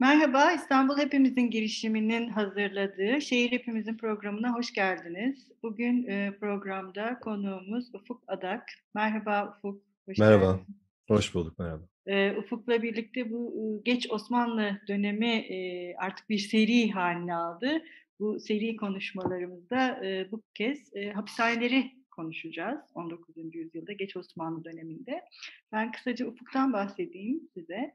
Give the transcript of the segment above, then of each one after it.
Merhaba, İstanbul Hepimizin girişiminin hazırladığı Şehir Hepimizin programına hoş geldiniz. Bugün e, programda konuğumuz Ufuk Adak. Merhaba Ufuk, hoş Merhaba, geldin. hoş bulduk, merhaba. E, Ufuk'la birlikte bu e, geç Osmanlı dönemi e, artık bir seri haline aldı. Bu seri konuşmalarımızda e, bu kez e, hapishaneleri konuşacağız 19. yüzyılda geç Osmanlı döneminde. Ben kısaca Ufuk'tan bahsedeyim size.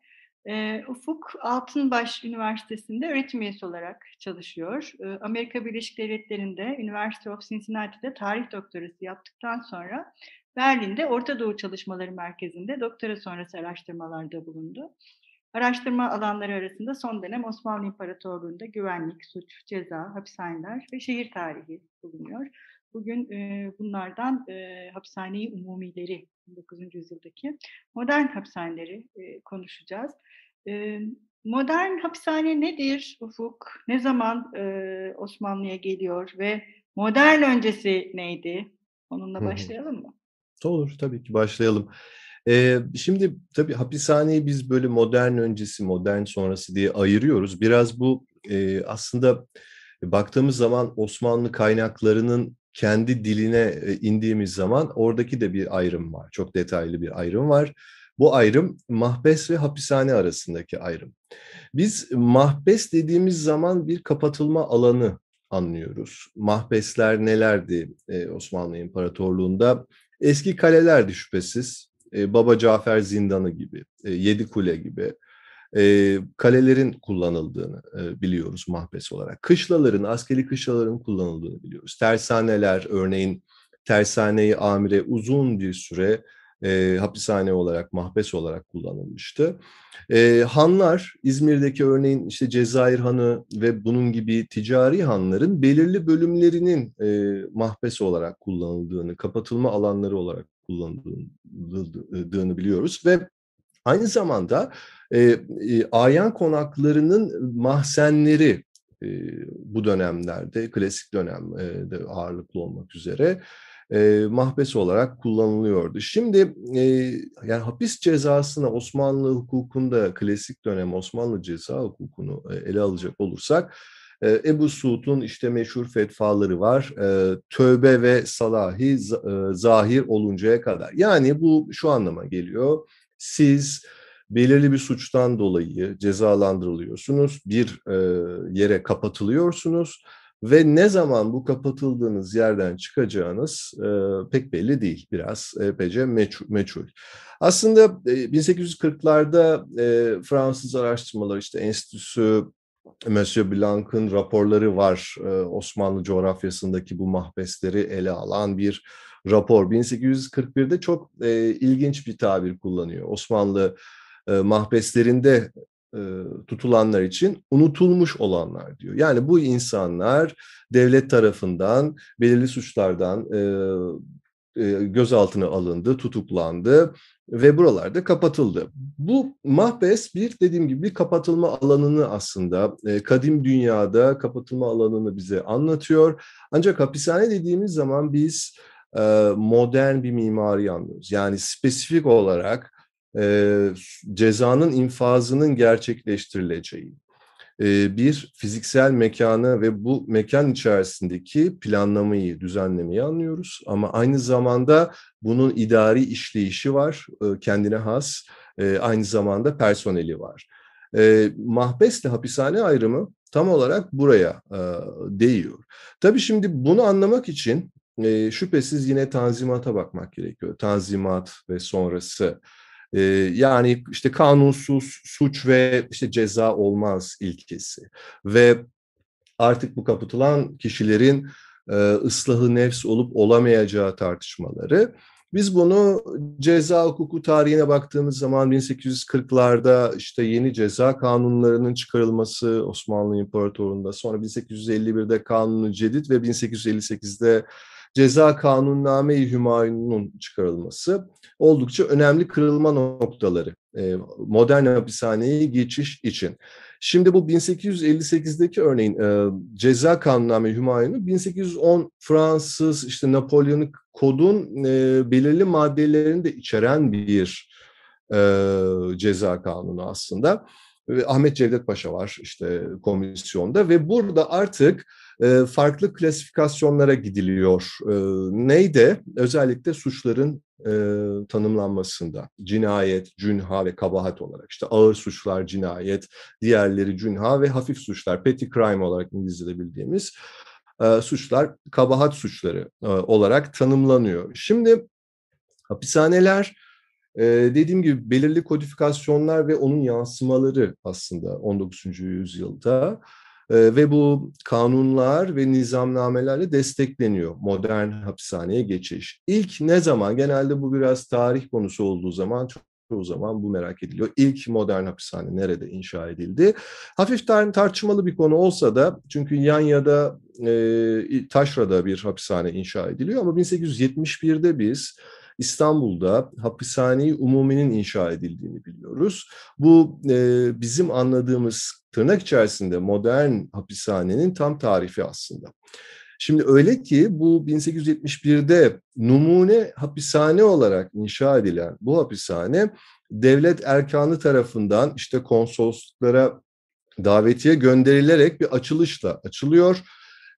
Ufuk Altınbaş Üniversitesi'nde öğretim üyesi olarak çalışıyor. Amerika Birleşik Devletleri'nde University of Cincinnati'de tarih doktorası yaptıktan sonra Berlin'de Orta Doğu Çalışmaları Merkezi'nde doktora sonrası araştırmalarda bulundu. Araştırma alanları arasında son dönem Osmanlı İmparatorluğu'nda güvenlik, suç, ceza, hapishaneler ve şehir tarihi bulunuyor. Bugün e, bunlardan e, hapishane umumileri 19. yüzyıldaki modern hapishaneleri e, konuşacağız. E, modern hapishane nedir Ufuk? Ne zaman e, Osmanlı'ya geliyor ve modern öncesi neydi? Onunla başlayalım mı? Olur, tabii ki başlayalım. Eee, şimdi tabii hapishaneyi biz böyle modern öncesi, modern sonrası diye ayırıyoruz. Biraz bu eee, aslında baktığımız zaman Osmanlı kaynaklarının kendi diline e, indiğimiz zaman oradaki de bir ayrım var. Çok detaylı bir ayrım var. Bu ayrım mahbes ve hapishane arasındaki ayrım. Biz mahbes dediğimiz zaman bir kapatılma alanı anlıyoruz. Mahbesler nelerdi e, Osmanlı İmparatorluğu'nda? Eski kalelerdi şüphesiz. E, Baba Cafer Zindanı gibi, e, Yedikule gibi e, kalelerin kullanıldığını e, biliyoruz mahbes olarak. Kışlaların, askeri kışlaların kullanıldığını biliyoruz. Tersaneler, örneğin tersaneyi amire uzun bir süre e, hapishane olarak, mahbes olarak kullanılmıştı. E, hanlar, İzmir'deki örneğin işte Cezayir Hanı ve bunun gibi ticari hanların belirli bölümlerinin e, mahbes olarak kullanıldığını, kapatılma alanları olarak kullanıldığını biliyoruz ve aynı zamanda e, e, ayan konaklarının mahzenleri e, bu dönemlerde, klasik dönemde ağırlıklı olmak üzere e, mahbes olarak kullanılıyordu. Şimdi e, yani hapis cezasına Osmanlı hukukunda klasik dönem Osmanlı ceza hukukunu e, ele alacak olursak e, Ebu Suud'un işte meşhur fetvaları var. E, tövbe ve salahi e, zahir oluncaya kadar. Yani bu şu anlama geliyor. Siz belirli bir suçtan dolayı cezalandırılıyorsunuz, bir e, yere kapatılıyorsunuz ve ne zaman bu kapatıldığınız yerden çıkacağınız e, pek belli değil. Biraz epeyce meçhul. meçhul. Aslında e, 1840'larda e, Fransız araştırmalar işte Enstitüsü Monsieur Blanc'ın raporları var. E, Osmanlı coğrafyasındaki bu mahbesleri ele alan bir rapor. 1841'de çok e, ilginç bir tabir kullanıyor. Osmanlı e, mahbeslerinde e, tutulanlar için unutulmuş olanlar diyor. Yani bu insanlar devlet tarafından belirli suçlardan e, e, gözaltına alındı, tutuklandı ve buralarda kapatıldı. Bu mahbes bir dediğim gibi bir kapatılma alanını aslında e, kadim dünyada kapatılma alanını bize anlatıyor. Ancak hapishane dediğimiz zaman biz e, modern bir mimari anlıyoruz. Yani spesifik olarak e, cezanın infazının gerçekleştirileceği, bir fiziksel mekanı ve bu mekan içerisindeki planlamayı, düzenlemeyi anlıyoruz. Ama aynı zamanda bunun idari işleyişi var, kendine has, aynı zamanda personeli var. Mahbesle hapishane ayrımı tam olarak buraya değiyor. Tabii şimdi bunu anlamak için şüphesiz yine tanzimata bakmak gerekiyor. Tanzimat ve sonrası ee, yani işte kanunsuz suç ve işte ceza olmaz ilkesi ve artık bu kapatılan kişilerin e, ıslahı nefs olup olamayacağı tartışmaları. Biz bunu ceza hukuku tarihine baktığımız zaman 1840'larda işte yeni ceza kanunlarının çıkarılması Osmanlı İmparatorluğu'nda sonra 1851'de Kanunu Cedid ve 1858'de Ceza Kanunname-i Hümayun'un çıkarılması oldukça önemli kırılma noktaları e, modern hapishaneye geçiş için. Şimdi bu 1858'deki örneğin e, Ceza Kanunname-i Hümayun'u 1810 Fransız işte Napolyonik kodun e, belirli maddelerini de içeren bir ceza kanunu aslında. Ahmet Cevdet Paşa var işte komisyonda ve burada artık farklı klasifikasyonlara gidiliyor. Neyde? Özellikle suçların tanımlanmasında. Cinayet, cünha ve kabahat olarak. İşte ağır suçlar cinayet, diğerleri cünha ve hafif suçlar, petty crime olarak İngilizce'de bildiğimiz suçlar kabahat suçları olarak tanımlanıyor. Şimdi hapishaneler dediğim gibi belirli kodifikasyonlar ve onun yansımaları aslında 19. yüzyılda ve bu kanunlar ve nizamnamelerle destekleniyor modern hapishaneye geçiş. İlk ne zaman? Genelde bu biraz tarih konusu olduğu zaman çok çoğu zaman bu merak ediliyor. İlk modern hapishane nerede inşa edildi? Hafif tar tartışmalı bir konu olsa da çünkü Yanya'da, e, Taşra'da bir hapishane inşa ediliyor ama 1871'de biz İstanbul'da hapishaneyi umuminin inşa edildiğini biliyoruz. Bu e, bizim anladığımız tırnak içerisinde modern hapishanenin tam tarifi aslında. Şimdi öyle ki bu 1871'de numune hapishane olarak inşa edilen bu hapishane devlet erkanı tarafından işte konsolosluklara davetiye gönderilerek bir açılışla açılıyor.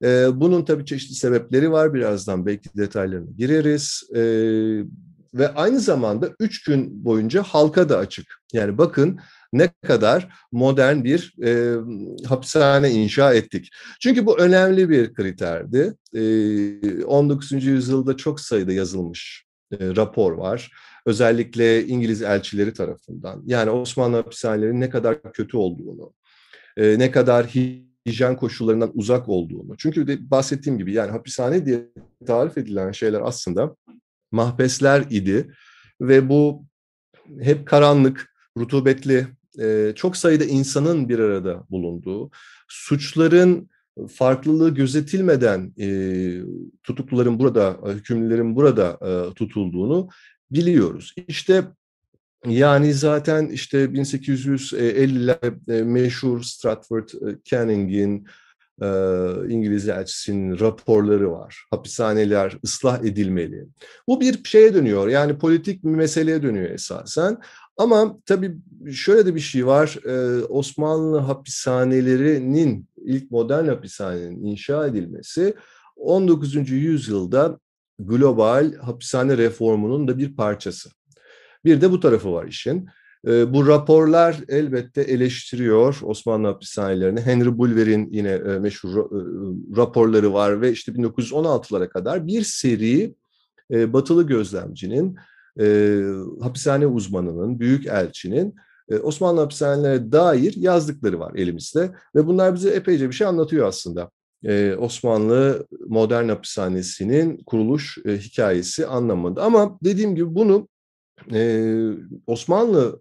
Ee, bunun tabii çeşitli sebepleri var. Birazdan belki detaylarına gireriz. Ee, ve aynı zamanda üç gün boyunca halka da açık. Yani bakın ne kadar modern bir e, hapishane inşa ettik. Çünkü bu önemli bir kriterdi. E, 19. yüzyılda çok sayıda yazılmış e, rapor var. Özellikle İngiliz elçileri tarafından. Yani Osmanlı hapishanelerinin ne kadar kötü olduğunu, e, ne kadar hijyen koşullarından uzak olduğunu. Çünkü de bahsettiğim gibi yani hapishane diye tarif edilen şeyler aslında mahbesler idi ve bu hep karanlık, rutubetli, çok sayıda insanın bir arada bulunduğu, suçların farklılığı gözetilmeden tutukluların burada, hükümlülerin burada tutulduğunu biliyoruz. İşte yani zaten işte 1850'ler meşhur Stratford Canning'in İngiliz elçisinin raporları var. Hapishaneler ıslah edilmeli. Bu bir şeye dönüyor. Yani politik bir meseleye dönüyor esasen. Ama tabii şöyle de bir şey var. Osmanlı hapishanelerinin ilk modern hapishanenin inşa edilmesi 19. yüzyılda global hapishane reformunun da bir parçası. Bir de bu tarafı var işin. Bu raporlar elbette eleştiriyor Osmanlı hapishanelerini. Henry Bulwer'in yine meşhur raporları var ve işte 1916'lara kadar bir seri batılı gözlemcinin, hapishane uzmanının, büyük elçinin Osmanlı hapishanelerine dair yazdıkları var elimizde. Ve bunlar bize epeyce bir şey anlatıyor aslında. Osmanlı modern hapishanesinin kuruluş hikayesi anlamında. Ama dediğim gibi bunu ee, Osmanlı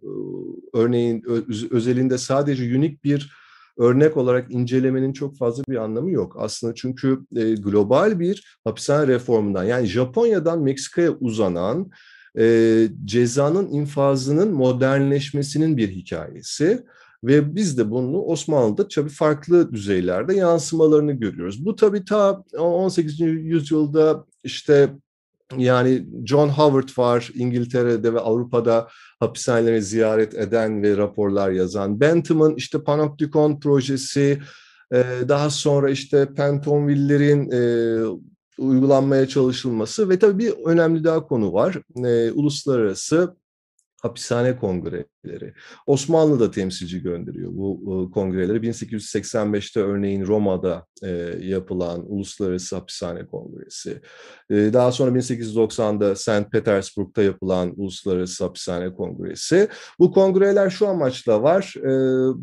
örneğin özelinde sadece unik bir örnek olarak incelemenin çok fazla bir anlamı yok. Aslında çünkü e, global bir hapishane reformundan yani Japonya'dan Meksika'ya uzanan e, cezanın infazının modernleşmesinin bir hikayesi. Ve biz de bunu Osmanlı'da tabii farklı düzeylerde yansımalarını görüyoruz. Bu tabii ta 18. yüzyılda işte yani John Howard var İngiltere'de ve Avrupa'da hapishaneleri ziyaret eden ve raporlar yazan. Bentham'ın işte Panopticon projesi, daha sonra işte Pentonville'lerin uygulanmaya çalışılması ve tabii bir önemli daha konu var. Uluslararası hapishane kongreleri. Osmanlı da temsilci gönderiyor bu kongreleri. 1885'te örneğin Roma'da e, yapılan Uluslararası Hapishane Kongresi. E, daha sonra 1890'da St. Petersburg'da yapılan Uluslararası Hapishane Kongresi. Bu kongreler şu amaçla var. E,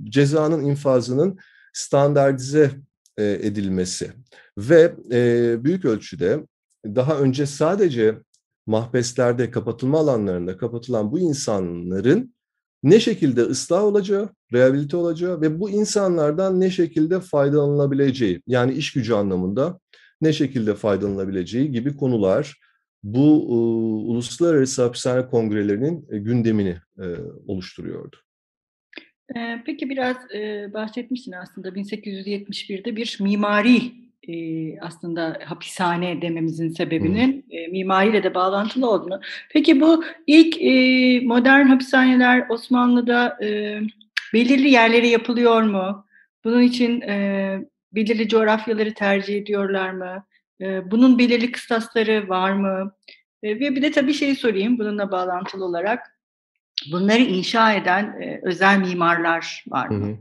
cezanın infazının standartize e, edilmesi ve e, büyük ölçüde daha önce sadece mahbeslerde, kapatılma alanlarında kapatılan bu insanların ne şekilde ıslah olacağı, rehabilite olacağı ve bu insanlardan ne şekilde faydalanılabileceği, yani iş gücü anlamında ne şekilde faydalanılabileceği gibi konular bu e, uluslararası hapishane kongrelerinin e, gündemini e, oluşturuyordu. Peki biraz bahsetmiştin aslında 1871'de bir mimari e, aslında hapishane dememizin sebebinin e, mimariyle de bağlantılı olduğunu. Peki bu ilk e, modern hapishaneler Osmanlı'da e, belirli yerlere yapılıyor mu? Bunun için e, belirli coğrafyaları tercih ediyorlar mı? E, bunun belirli kıstasları var mı? E, ve bir de tabii şeyi sorayım bununla bağlantılı olarak. Bunları inşa eden e, özel mimarlar var mı? Hı hı.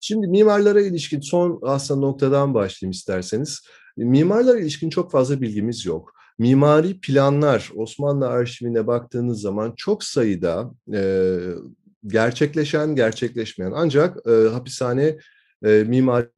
Şimdi mimarlara ilişkin son aslında noktadan başlayayım isterseniz. Mimarlara ilişkin çok fazla bilgimiz yok. Mimari planlar Osmanlı arşivine baktığınız zaman çok sayıda e, gerçekleşen, gerçekleşmeyen ancak e, hapishane e, mimari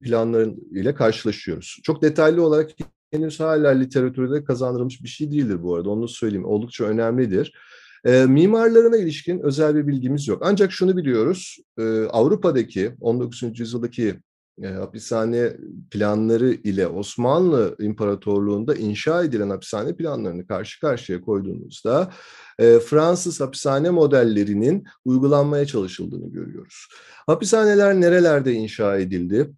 planların karşılaşıyoruz. Çok detaylı olarak henüz hala literatürde kazandırılmış bir şey değildir bu arada. Onu söyleyeyim. Oldukça önemlidir. E, mimarlarına ilişkin özel bir bilgimiz yok. Ancak şunu biliyoruz. E, Avrupa'daki 19. yüzyıldaki e, hapishane planları ile Osmanlı İmparatorluğu'nda inşa edilen hapishane planlarını karşı karşıya koyduğumuzda e, Fransız hapishane modellerinin uygulanmaya çalışıldığını görüyoruz. Hapishaneler nerelerde inşa edildi?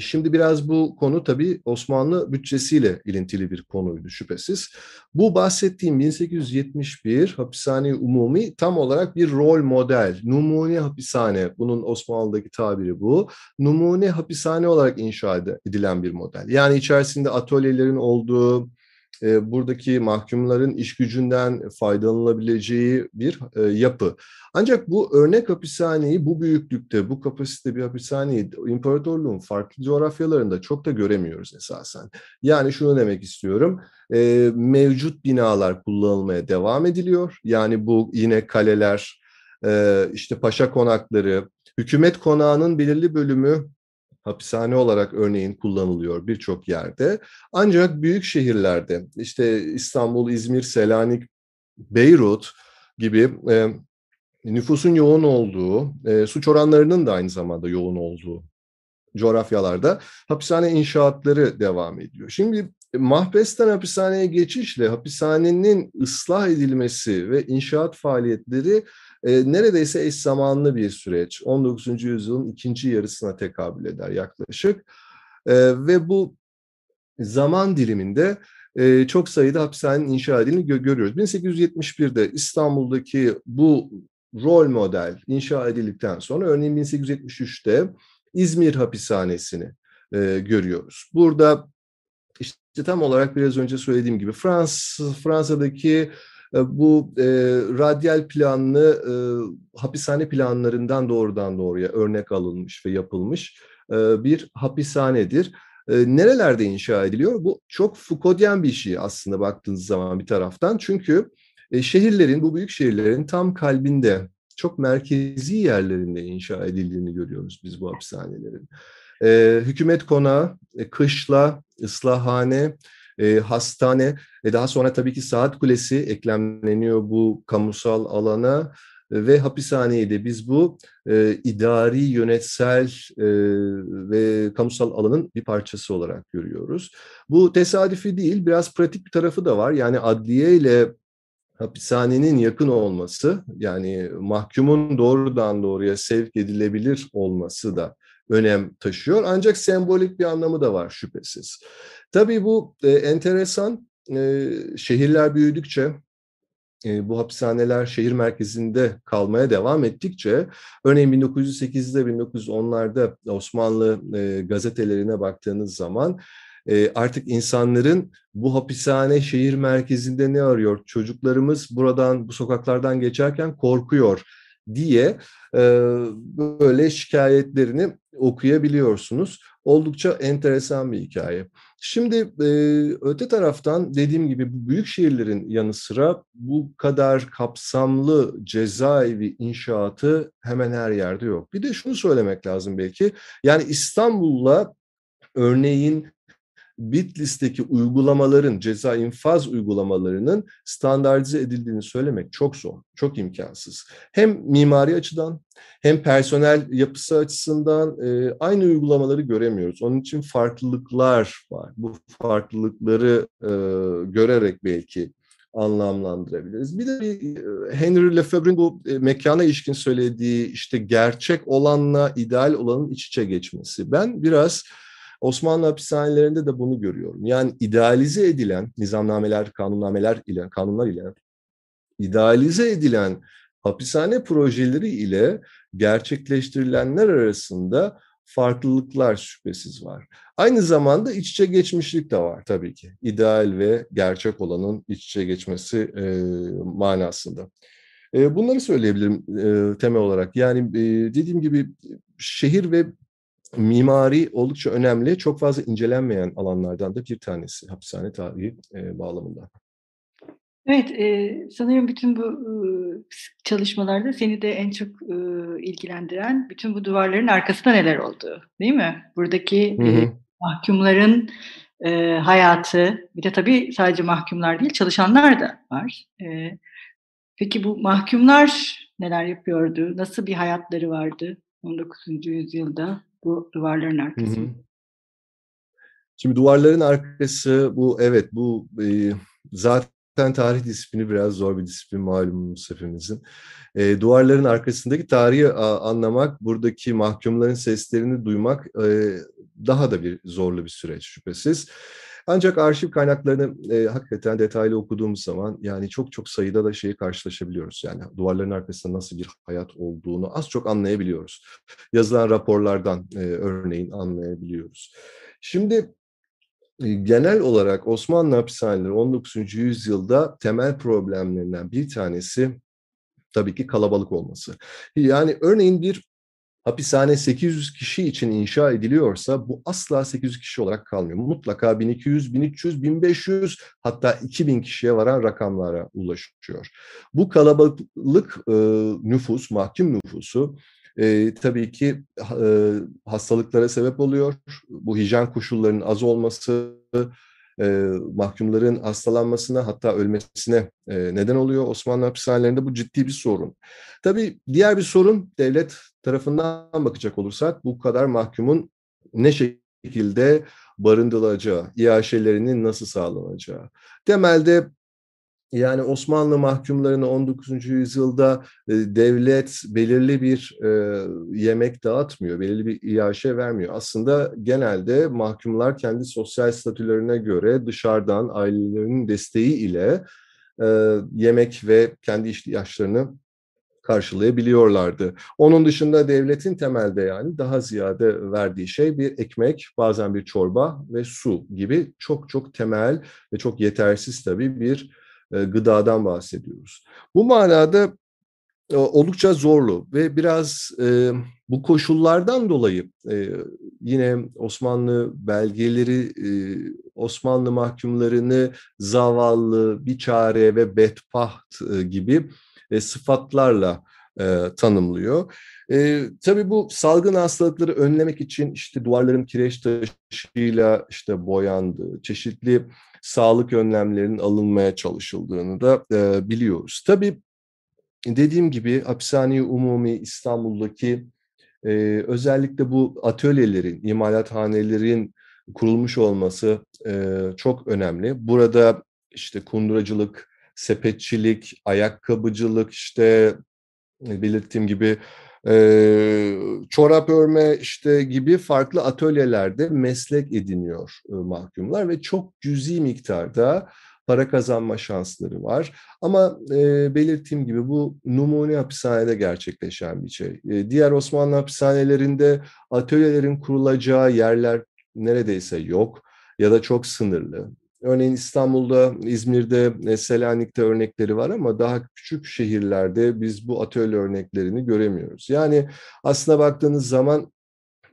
Şimdi biraz bu konu tabii Osmanlı bütçesiyle ilintili bir konuydu şüphesiz. Bu bahsettiğim 1871 hapishane umumi tam olarak bir rol model, numune hapishane, bunun Osmanlı'daki tabiri bu. Numune hapishane olarak inşa edilen bir model. Yani içerisinde atölyelerin olduğu, e, buradaki mahkumların iş gücünden faydalanılabileceği bir e, yapı. Ancak bu örnek hapishaneyi bu büyüklükte, bu kapasite bir hapishaneyi imparatorluğun farklı coğrafyalarında çok da göremiyoruz esasen. Yani şunu demek istiyorum, e, mevcut binalar kullanılmaya devam ediliyor. Yani bu yine kaleler, e, işte paşa konakları, hükümet konağının belirli bölümü hapishane olarak örneğin kullanılıyor birçok yerde. Ancak büyük şehirlerde işte İstanbul, İzmir, Selanik, Beyrut gibi e, nüfusun yoğun olduğu, e, suç oranlarının da aynı zamanda yoğun olduğu coğrafyalarda hapishane inşaatları devam ediyor. Şimdi mahbesten hapishaneye geçişle hapishanenin ıslah edilmesi ve inşaat faaliyetleri e, neredeyse eş zamanlı bir süreç. 19. yüzyılın ikinci yarısına tekabül eder yaklaşık. E, ve bu zaman diliminde e, çok sayıda hapishanenin inşa edildiğini gö görüyoruz. 1871'de İstanbul'daki bu rol model inşa edildikten sonra örneğin 1873'te İzmir hapishanesini e, görüyoruz. Burada işte tam olarak biraz önce söylediğim gibi Frans Fransa'daki bu e, radyal planlı e, hapishane planlarından doğrudan doğruya örnek alınmış ve yapılmış e, bir hapishanedir. E, nerelerde inşa ediliyor? Bu çok Foucault'yen bir şey aslında baktığınız zaman bir taraftan. Çünkü e, şehirlerin, bu büyük şehirlerin tam kalbinde, çok merkezi yerlerinde inşa edildiğini görüyoruz biz bu hapishanelerin. E, hükümet konağı, e, kışla, ıslahhane, e, hastane ve daha sonra tabii ki saat kulesi eklemleniyor bu kamusal alana ve hapishaneyi de biz bu e, idari, yönetsel e, ve kamusal alanın bir parçası olarak görüyoruz. Bu tesadüfi değil, biraz pratik bir tarafı da var. Yani adliye ile hapishanenin yakın olması, yani mahkumun doğrudan doğruya sevk edilebilir olması da önem taşıyor. Ancak sembolik bir anlamı da var şüphesiz. Tabii bu e, enteresan. E, şehirler büyüdükçe, e, bu hapishaneler şehir merkezinde kalmaya devam ettikçe, örneğin 1908'de, 1910'larda Osmanlı e, gazetelerine baktığınız zaman e, artık insanların bu hapishane şehir merkezinde ne arıyor? Çocuklarımız buradan, bu sokaklardan geçerken korkuyor diye e, böyle şikayetlerini okuyabiliyorsunuz. Oldukça enteresan bir hikaye. Şimdi e, öte taraftan dediğim gibi bu büyük şehirlerin yanı sıra bu kadar kapsamlı cezaevi inşaatı hemen her yerde yok. Bir de şunu söylemek lazım belki. Yani İstanbul'la örneğin Bitlis'teki uygulamaların, ceza infaz uygulamalarının standartize edildiğini söylemek çok zor, çok imkansız. Hem mimari açıdan hem personel yapısı açısından e, aynı uygulamaları göremiyoruz. Onun için farklılıklar var. Bu farklılıkları e, görerek belki anlamlandırabiliriz. Bir de bir Henry Lefebvre'in bu e, mekana ilişkin söylediği işte gerçek olanla ideal olanın iç içe geçmesi. Ben biraz Osmanlı hapishanelerinde de bunu görüyorum. Yani idealize edilen nizamnameler, kanunnameler ile, kanunlar ile idealize edilen hapishane projeleri ile gerçekleştirilenler arasında farklılıklar şüphesiz var. Aynı zamanda iç içe geçmişlik de var tabii ki. İdeal ve gerçek olanın iç içe geçmesi e, manasında. E, bunları söyleyebilirim e, temel olarak. Yani e, dediğim gibi şehir ve mimari oldukça önemli, çok fazla incelenmeyen alanlardan da bir tanesi hapishane tarihi e, bağlamında. Evet, eee, sanıyorum bütün bu, ııı, çalışmalarda seni de en çok, ııı, ilgilendiren bütün bu duvarların arkasında neler olduğu, değil mi? Buradaki, Hı eee, hı. mahkumların, eee, hayatı, bir de tabii sadece mahkumlar değil, çalışanlar da var. Eee, peki bu mahkumlar neler yapıyordu? Nasıl bir hayatları vardı 19. yüzyılda bu duvarların Hı hı. arkasında? Şimdi duvarların arkası bu evet bu, eee, zaten tarih disiplini biraz zor bir disiplin malumunuz hepimizin. Eee, duvarların arkasındaki tarihi a anlamak, buradaki mahkumların seslerini duymak, eee, daha da bir zorlu bir süreç şüphesiz. Ancak arşiv kaynaklarını, eee, hakikaten detaylı okuduğumuz zaman, yani, çok çok sayıda da şeyi karşılaşabiliyoruz. Yani, duvarların arkasında nasıl bir hayat olduğunu az çok anlayabiliyoruz. Yazılan raporlardan, eee, örneğin anlayabiliyoruz. Şimdi Eee, genel olarak Osmanlı hapishaneleri 19. yüzyılda temel problemlerinden bir tanesi tabii ki kalabalık olması. Yani örneğin bir hapishane 800 kişi için inşa ediliyorsa bu asla 800 kişi olarak kalmıyor. Mutlaka 1200, 1300, 1500 hatta 2000 kişiye varan rakamlara ulaşıyor. Bu kalabalık, ııı, nüfus, mahkum nüfusu Eee, tabii ki eee, hastalıklara sebep oluyor. Bu hijyen koşullarının az olması, eee, mahkumların hastalanmasına hatta ölmesine, eee, neden oluyor. Osmanlı hapishanelerinde bu ciddi bir sorun. Tabii diğer bir sorun devlet tarafından bakacak olursak bu kadar mahkumun ne şekilde barındırılacağı, iaşelerinin nasıl sağlanacağı. Temelde yani Osmanlı mahkumlarına 19. yüzyılda, eee, devlet belirli bir, eee, yemek dağıtmıyor, belirli bir iaşe vermiyor. Aslında genelde mahkumlar kendi sosyal statülerine göre dışarıdan ailelerinin desteği ile, eee, yemek ve kendi ihtiyaçlarını karşılayabiliyorlardı. Onun dışında devletin temelde yani daha ziyade verdiği şey bir ekmek, bazen bir çorba ve su gibi çok çok temel ve çok yetersiz tabii bir, gıdadan bahsediyoruz. Bu manada o oldukça zorlu ve biraz, emm, bu koşullardan dolayı, yine Osmanlı belgeleri, Osmanlı mahkumlarını zavallı, biçare ve bedbaht, gibi, sıfatlarla, tanımlıyor. Eee, tabii bu salgın hastalıkları önlemek için, işte, duvarların kireç taşıyla, işte, boyandığı, çeşitli sağlık önlemlerinin alınmaya çalışıldığını da, eee, biliyoruz. Tabii dediğim gibi Hapishane-i Umumi İstanbul'daki, eee, özellikle bu atölyelerin, imalathanelerin kurulmuş olması, eee, çok önemli. Burada, işte, kunduracılık, sepetçilik, ayakkabıcılık, işte, eee, belirttiğim gibi, çorap örme, işte, gibi farklı atölyelerde meslek ediniyor, ııı, mahkumlar ve çok cüzi miktarda para kazanma şansları var. Ama, eee, belirttiğim gibi bu numune hapishanede gerçekleşen bir şey. Eee, diğer Osmanlı hapishanelerinde atölyelerin kurulacağı yerler neredeyse yok ya da çok sınırlı. Örneğin İstanbul'da, İzmir'de, eee, Selanik'te örnekleri var ama daha küçük şehirlerde biz bu atölye örneklerini göremiyoruz. Yani aslına baktığınız zaman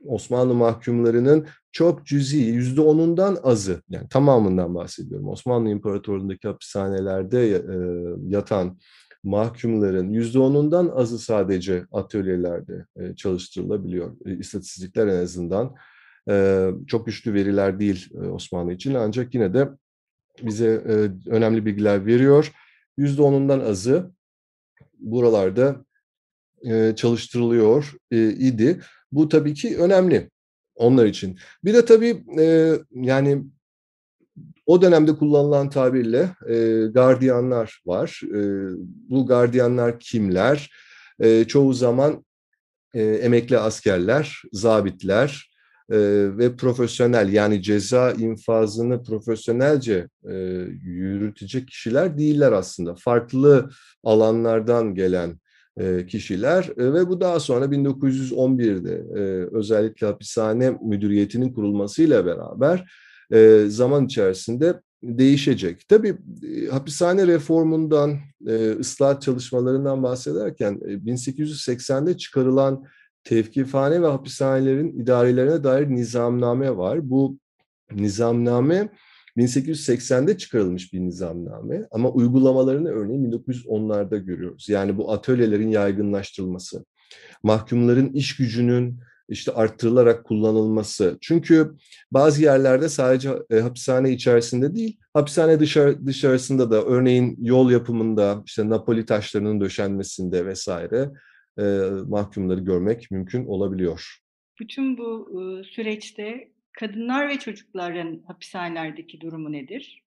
Osmanlı mahkumlarının çok cüzi, %10'undan azı, yani tamamından bahsediyorum. Osmanlı İmparatorluğu'ndaki hapishanelerde ya eee, yatan mahkumların %10'undan azı sadece atölyelerde, çalıştırılabiliyor. İstatistikler en azından, çok güçlü veriler değil, Osmanlı için ancak yine de bize, önemli bilgiler veriyor. %10'undan azı buralarda, çalıştırılıyor, idi. Bu tabii ki önemli onlar için. Bir de tabii, yani o dönemde kullanılan tabirle, gardiyanlar var. Bu gardiyanlar kimler? Çoğu zaman, emekli askerler, zabitler, ve profesyonel yani ceza infazını profesyonelce, eee, yürütecek kişiler değiller aslında. Farklı alanlardan gelen, e, kişiler e, ve bu daha sonra 1911'de e, özellikle hapishane müdüriyetinin kurulmasıyla beraber e, zaman içerisinde değişecek. Tabii e, hapishane reformundan, e, ıslah çalışmalarından bahsederken e, 1880'de çıkarılan tevkifhane ve hapishanelerin idarelerine dair nizamname var. Bu nizamname 1880'de çıkarılmış bir nizamname ama uygulamalarını örneğin 1910'larda görüyoruz. Yani bu atölyelerin yaygınlaştırılması, mahkumların iş gücünün işte arttırılarak kullanılması. Çünkü bazı yerlerde sadece e, hapishane içerisinde değil, hapishane dışarı, dışarısında da örneğin yol yapımında, işte Napoli taşlarının döşenmesinde vesaire e, mahkumları görmek mümkün olabiliyor. Bütün bu e, süreçte kadınlar ve çocukların hapishanelerdeki durumu nedir?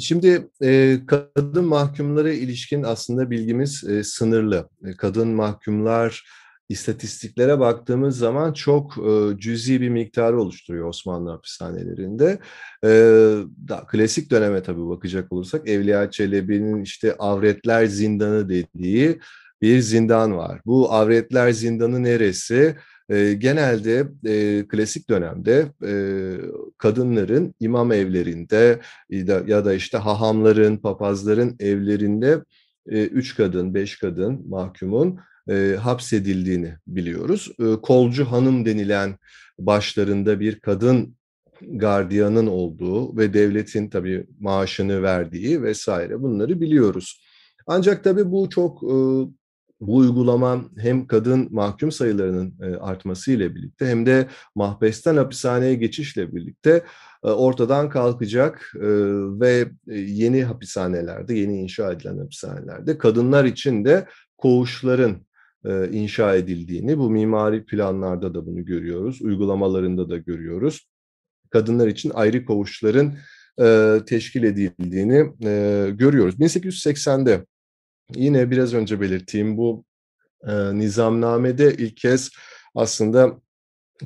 Şimdi e, kadın mahkumlara ilişkin aslında bilgimiz e, sınırlı. E, kadın mahkumlar istatistiklere baktığımız zaman çok e, cüzi bir miktarı oluşturuyor Osmanlı hapishanelerinde. E, da, klasik döneme tabii bakacak olursak Evliya Çelebi'nin işte avretler zindanı dediği bir zindan var. Bu avretler zindanı neresi? E, genelde e, klasik dönemde e, kadınların imam evlerinde ya da işte hahamların, papazların evlerinde e, üç kadın, beş kadın mahkumun e, hapsedildiğini biliyoruz. E, kolcu hanım denilen başlarında bir kadın gardiyanın olduğu ve devletin tabii maaşını verdiği vesaire bunları biliyoruz. Ancak tabii bu çok e, bu uygulama hem kadın mahkum sayılarının e, artması ile birlikte hem de mahbesten hapishaneye geçişle birlikte e, ortadan kalkacak e, ve yeni hapishanelerde, yeni inşa edilen hapishanelerde kadınlar için de koğuşların inşa edildiğini, bu mimari planlarda da bunu görüyoruz, uygulamalarında da görüyoruz. Kadınlar için ayrı koğuşların teşkil edildiğini görüyoruz. 1880'de yine biraz önce belirttiğim bu e, nizamnamede ilk kez aslında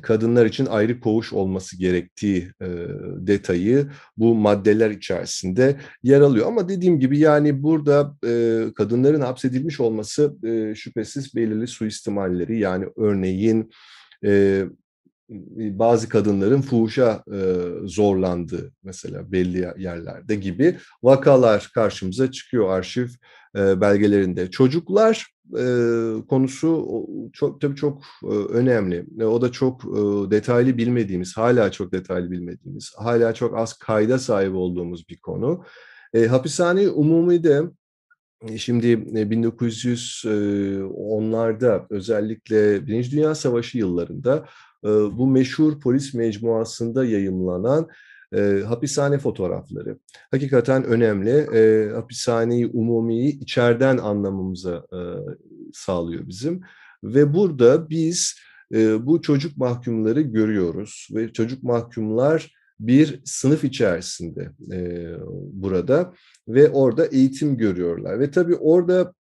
kadınlar için ayrı koğuş olması gerektiği e, detayı bu maddeler içerisinde yer alıyor. Ama dediğim gibi yani burada e, kadınların hapsedilmiş olması e, şüphesiz belirli suistimalleri yani örneğin e, bazı kadınların fuhuşa e, zorlandığı mesela belli yerlerde gibi vakalar karşımıza çıkıyor arşiv e, belgelerinde. Çocuklar e, konusu çok tabii çok e, önemli. O da çok detaylı bilmediğimiz, hala çok detaylı bilmediğimiz, hala çok az kayda sahip olduğumuz bir konu. Hapishane umumi de Şimdi 1910'larda e, özellikle Birinci Dünya Savaşı yıllarında bu meşhur polis mecmuasında yayımlanan e, hapishane fotoğrafları. Hakikaten önemli. E, hapishaneyi umumiyi içeriden anlamamıza e, sağlıyor bizim. Ve burada biz e, bu çocuk mahkumları görüyoruz ve çocuk mahkumlar bir sınıf içerisinde e, burada ve orada eğitim görüyorlar. Ve tabii orada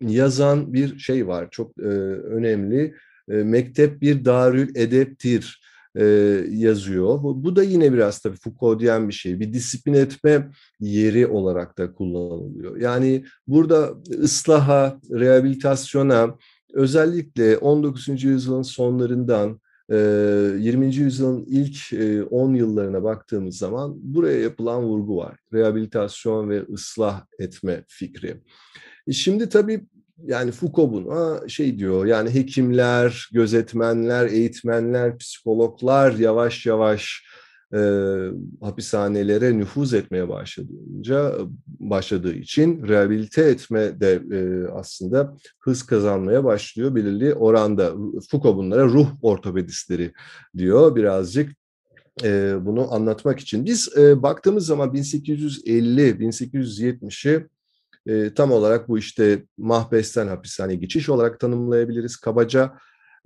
yazan bir şey var çok e, önemli. E, mektep bir darül edeptir e, yazıyor. Bu, bu da yine biraz tabii Foucault'diyen bir şey. Bir disiplin etme yeri olarak da kullanılıyor. Yani burada ıslaha, rehabilitasyona özellikle 19. yüzyılın sonlarından 20. yüzyılın ilk 10 yıllarına baktığımız zaman buraya yapılan vurgu var. Rehabilitasyon ve ıslah etme fikri. Şimdi tabii yani Foucault buna şey diyor yani hekimler, gözetmenler, eğitmenler, psikologlar yavaş yavaş e, hapishanelere nüfuz etmeye başladığınca başladığı için rehabilite etme de e, aslında hız kazanmaya başlıyor belirli oranda. Foucault bunlara ruh ortopedistleri diyor birazcık e, bunu anlatmak için. Biz e, baktığımız zaman 1850-1870'i e, tam olarak bu işte mahbesten hapishaneye geçiş olarak tanımlayabiliriz kabaca.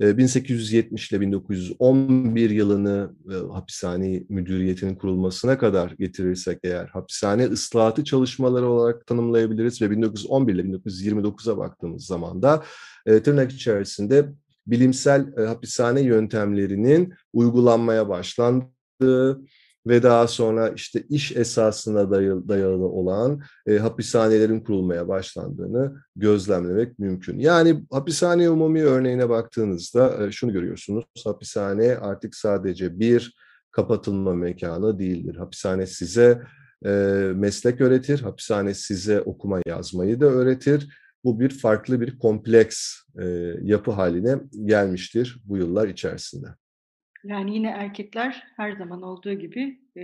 E, 1870 ile 1911 yılını e, hapishane müdüriyetinin kurulmasına kadar getirirsek eğer hapishane ıslahatı çalışmaları olarak tanımlayabiliriz ve 1911 ile 1929'a baktığımız zaman da e, tırnak içerisinde bilimsel e, hapishane yöntemlerinin uygulanmaya başlandığı, ve daha sonra işte iş esasına dayalı, olan e, hapishanelerin kurulmaya başlandığını gözlemlemek mümkün. Yani hapishane umumi örneğine baktığınızda e, şunu görüyorsunuz. Hapishane artık sadece bir kapatılma mekanı değildir. Hapishane size e, meslek öğretir, hapishane size okuma yazmayı da öğretir. Bu bir farklı bir kompleks e, yapı haline gelmiştir bu yıllar içerisinde. Yani yine erkekler her zaman olduğu gibi e,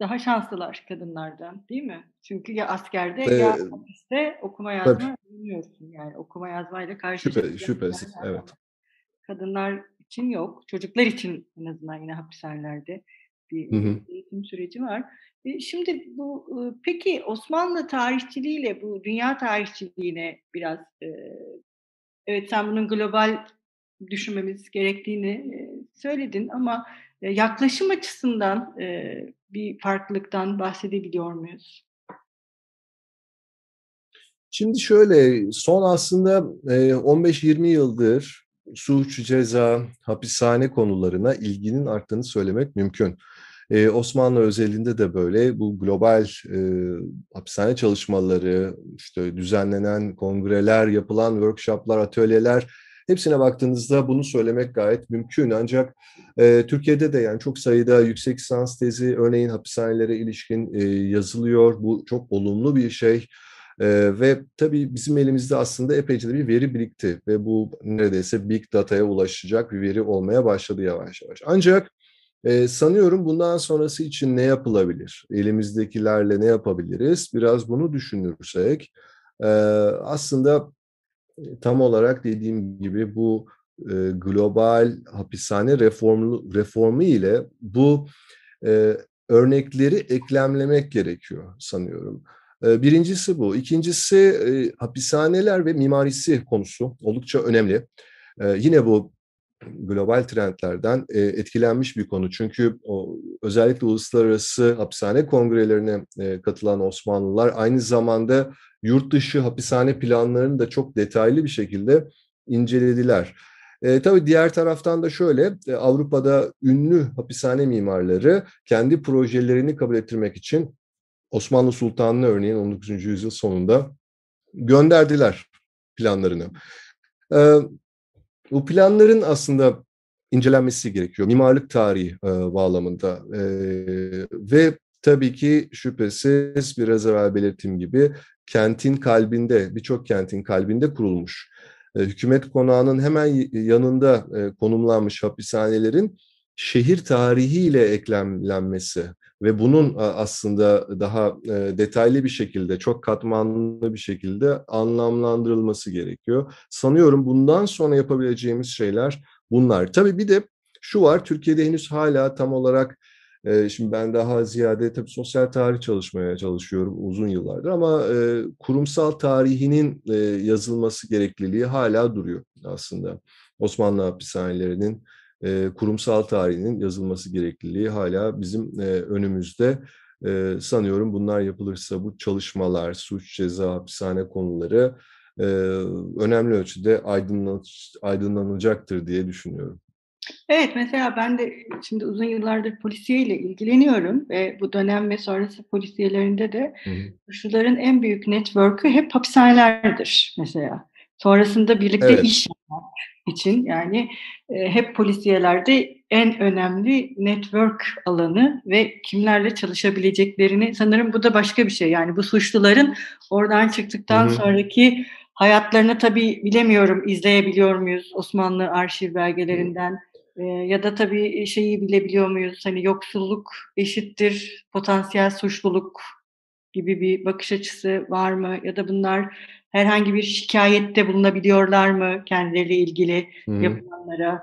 daha şanslılar kadınlardan değil mi? Çünkü ya askerde ee, ya hapiste okuma yazma bilmiyorsun. Yani okuma yazmayla karşılaşıyorsun. Şüphe, şüphesiz, evet. Kadınlar için yok. Çocuklar için en azından yine hapishanelerde bir hı hı. eğitim süreci var. E, şimdi bu e, peki Osmanlı tarihçiliğiyle bu dünya tarihçiliğine biraz e, evet sen bunun global düşünmemiz gerektiğini söyledin ama yaklaşım açısından bir farklılıktan bahsedebiliyor muyuz? Şimdi şöyle, son aslında 15-20 yıldır suç, ceza, hapishane konularına ilginin arttığını söylemek mümkün. Osmanlı özelinde de böyle bu global e, hapishane çalışmaları, işte düzenlenen kongreler, yapılan workshoplar, atölyeler Hepsine baktığınızda bunu söylemek gayet mümkün. Ancak e, Türkiye'de de yani çok sayıda yüksek lisans tezi örneğin hapishanelere ilişkin e, yazılıyor. Bu çok olumlu bir şey. Ee, ve tabii bizim elimizde aslında epeyce de bir veri birikti ve bu neredeyse big data'ya ulaşacak bir veri olmaya başladı yavaş yavaş. Ancak e, sanıyorum bundan sonrası için ne yapılabilir? Elimizdekilerle ne yapabiliriz? Biraz bunu düşünürsek e, aslında tam olarak dediğim gibi bu e, global hapishane reformu, reformu ile bu e, örnekleri eklemlemek gerekiyor sanıyorum. E, birincisi bu. İkincisi e, hapishaneler ve mimarisi konusu oldukça önemli. E, yine bu global trendlerden e, etkilenmiş bir konu. Çünkü o, özellikle uluslararası hapishane kongrelerine e, katılan Osmanlılar aynı zamanda yurt dışı hapishane planlarını da çok detaylı bir şekilde incelediler. E, tabii diğer taraftan da şöyle, e, Avrupa'da ünlü hapishane mimarları kendi projelerini kabul ettirmek için Osmanlı Sultanlığı örneğin 19. yüzyıl sonunda gönderdiler planlarını. Bu planların aslında incelenmesi gerekiyor mimarlık tarihi e, bağlamında e, ve tabii ki şüphesiz biraz evvel belirttiğim gibi kentin kalbinde, birçok kentin kalbinde kurulmuş. E, hükümet konağının hemen yanında e, konumlanmış hapishanelerin şehir tarihiyle eklemlenmesi ve bunun aslında daha e, detaylı bir şekilde, çok katmanlı bir şekilde anlamlandırılması gerekiyor. Sanıyorum bundan sonra yapabileceğimiz şeyler bunlar. Tabii bir de şu var, Türkiye'de henüz hala tam olarak e, şimdi ben daha ziyade tabii sosyal tarih çalışmaya çalışıyorum uzun yıllardır ama e, kurumsal tarihinin yazılması gerekliliği hala duruyor aslında. Osmanlı hapishanelerinin e, kurumsal tarihinin yazılması gerekliliği hala bizim e, önümüzde. E, sanıyorum bunlar yapılırsa bu çalışmalar, suç, ceza, hapishane konuları e, önemli ölçüde aydınlan, aydınlanacaktır diye düşünüyorum. Evet, mesela ben de şimdi uzun yıllardır polisiyeyle ilgileniyorum ve bu dönem ve sonrası polisiyelerinde de suçluların en büyük network'ü hep hapishanelerdir mesela. Sonrasında birlikte evet. iş için yani e, hep polisiyelerde en önemli network alanı ve kimlerle çalışabileceklerini sanırım bu da başka bir şey. Yani bu suçluların oradan çıktıktan Hı-hı. sonraki hayatlarını tabii bilemiyorum izleyebiliyor muyuz Osmanlı arşiv belgelerinden e, ya da tabii şeyi bilebiliyor muyuz hani yoksulluk eşittir potansiyel suçluluk gibi bir bakış açısı var mı ya da bunlar herhangi bir şikayette bulunabiliyorlar mı kendileriyle ilgili Hı-hı. yapılanlara?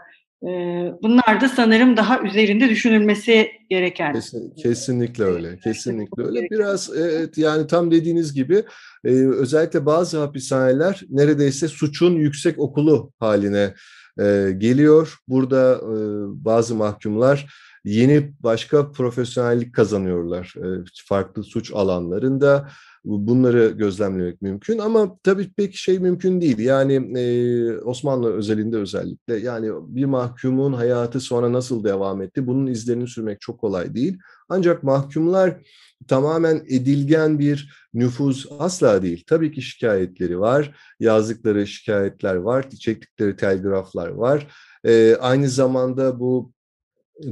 Bunlar da sanırım daha üzerinde düşünülmesi gereken. Kesin, kesinlikle öyle. Kesinlikle öyle. Biraz evet yani tam dediğiniz gibi özellikle bazı hapishaneler neredeyse suçun yüksek okulu haline geliyor. Burada bazı mahkumlar yeni başka profesyonellik kazanıyorlar. Farklı suç alanlarında bunları gözlemlemek mümkün ama tabii pek şey mümkün değil. Yani Osmanlı özelinde özellikle yani bir mahkumun hayatı sonra nasıl devam etti bunun izlerini sürmek çok kolay değil. Ancak mahkumlar tamamen edilgen bir nüfuz asla değil. Tabii ki şikayetleri var, yazdıkları şikayetler var, çektikleri telgraflar var. Ee, aynı zamanda bu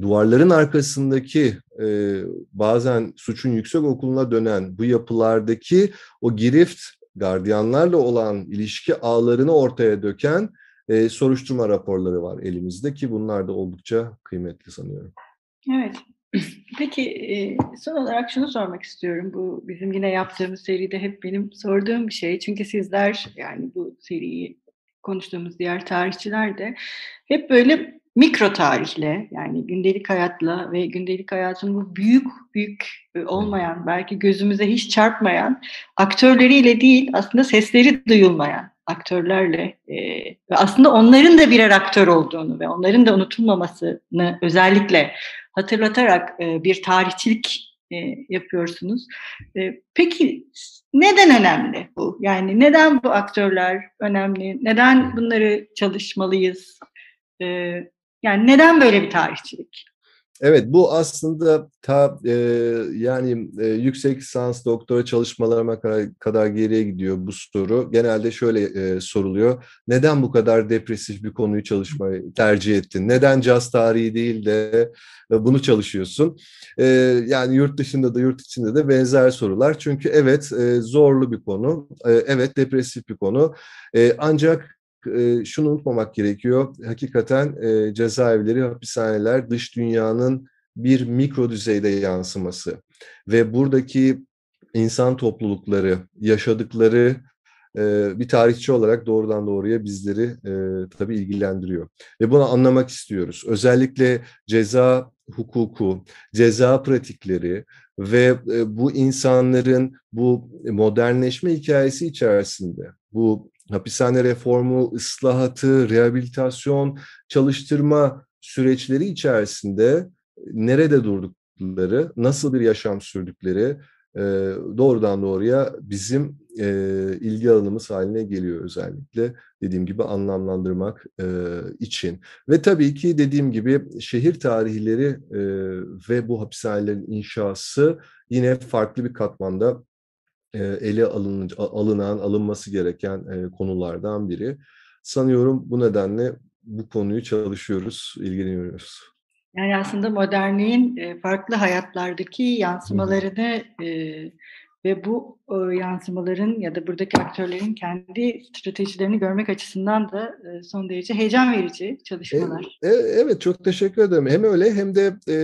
duvarların arkasındaki e, bazen suçun yüksek okuluna dönen bu yapılardaki o girift gardiyanlarla olan ilişki ağlarını ortaya döken e, soruşturma raporları var elimizde ki bunlar da oldukça kıymetli sanıyorum. Evet. Peki son olarak şunu sormak istiyorum. Bu bizim yine yaptığımız seride hep benim sorduğum bir şey. Çünkü sizler yani bu seriyi konuştuğumuz diğer tarihçiler de hep böyle mikro tarihle yani gündelik hayatla ve gündelik hayatın bu büyük büyük olmayan belki gözümüze hiç çarpmayan aktörleriyle değil aslında sesleri duyulmayan aktörlerle e, ve aslında onların da birer aktör olduğunu ve onların da unutulmamasını özellikle hatırlatarak e, bir tarihçilik e, yapıyorsunuz. E, peki neden önemli bu? Yani neden bu aktörler önemli? Neden bunları çalışmalıyız? E, yani neden böyle bir tarihçilik? Evet bu aslında ta e, yani e, yüksek lisans doktora çalışmalarıma kadar, kadar geriye gidiyor bu soru. Genelde şöyle e, soruluyor. Neden bu kadar depresif bir konuyu çalışmayı tercih ettin? Neden caz tarihi değil de e, bunu çalışıyorsun? E, yani yurt dışında da yurt içinde de benzer sorular. Çünkü evet e, zorlu bir konu. E, evet depresif bir konu. E, ancak şunu unutmamak gerekiyor. Hakikaten cezaevleri, hapishaneler dış dünyanın bir mikro düzeyde yansıması ve buradaki insan toplulukları, yaşadıkları bir tarihçi olarak doğrudan doğruya bizleri e, tabii ilgilendiriyor. Ve bunu anlamak istiyoruz. Özellikle ceza hukuku, ceza pratikleri ve bu insanların bu modernleşme hikayesi içerisinde, bu hapishane reformu, ıslahatı, rehabilitasyon, çalıştırma süreçleri içerisinde nerede durdukları, nasıl bir yaşam sürdükleri doğrudan doğruya bizim ilgi alanımız haline geliyor özellikle dediğim gibi anlamlandırmak için. Ve tabii ki dediğim gibi şehir tarihleri ve bu hapishanelerin inşası yine farklı bir katmanda ele alın, alınan, alınması gereken konulardan biri. Sanıyorum bu nedenle bu konuyu çalışıyoruz, ilgileniyoruz. Yani aslında modernliğin farklı hayatlardaki yansımalarını ve bu yansımaların ya da buradaki aktörlerin kendi stratejilerini görmek açısından da son derece heyecan verici çalışmalar. E, e, evet çok teşekkür ederim. Hem öyle hem de e,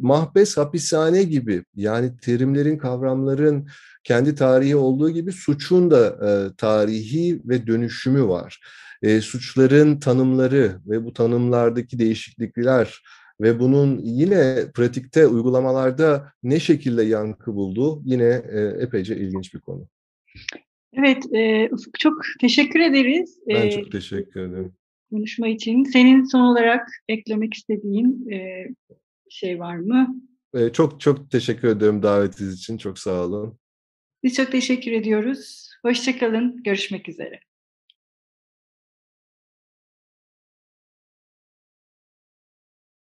mahbes hapishane gibi yani terimlerin, kavramların kendi tarihi olduğu gibi suçun da e, tarihi ve dönüşümü var. E, suçların tanımları ve bu tanımlardaki değişiklikler ve bunun yine pratikte uygulamalarda ne şekilde yankı bulduğu yine e, epeyce ilginç bir konu. Evet, e, Ufuk çok teşekkür ederiz. Ben çok teşekkür ederim. Konuşma için. Senin son olarak eklemek istediğin e, şey var mı? E, çok çok teşekkür ederim davetiniz için. Çok sağ olun. Biz çok teşekkür ediyoruz. Hoşçakalın. Görüşmek üzere.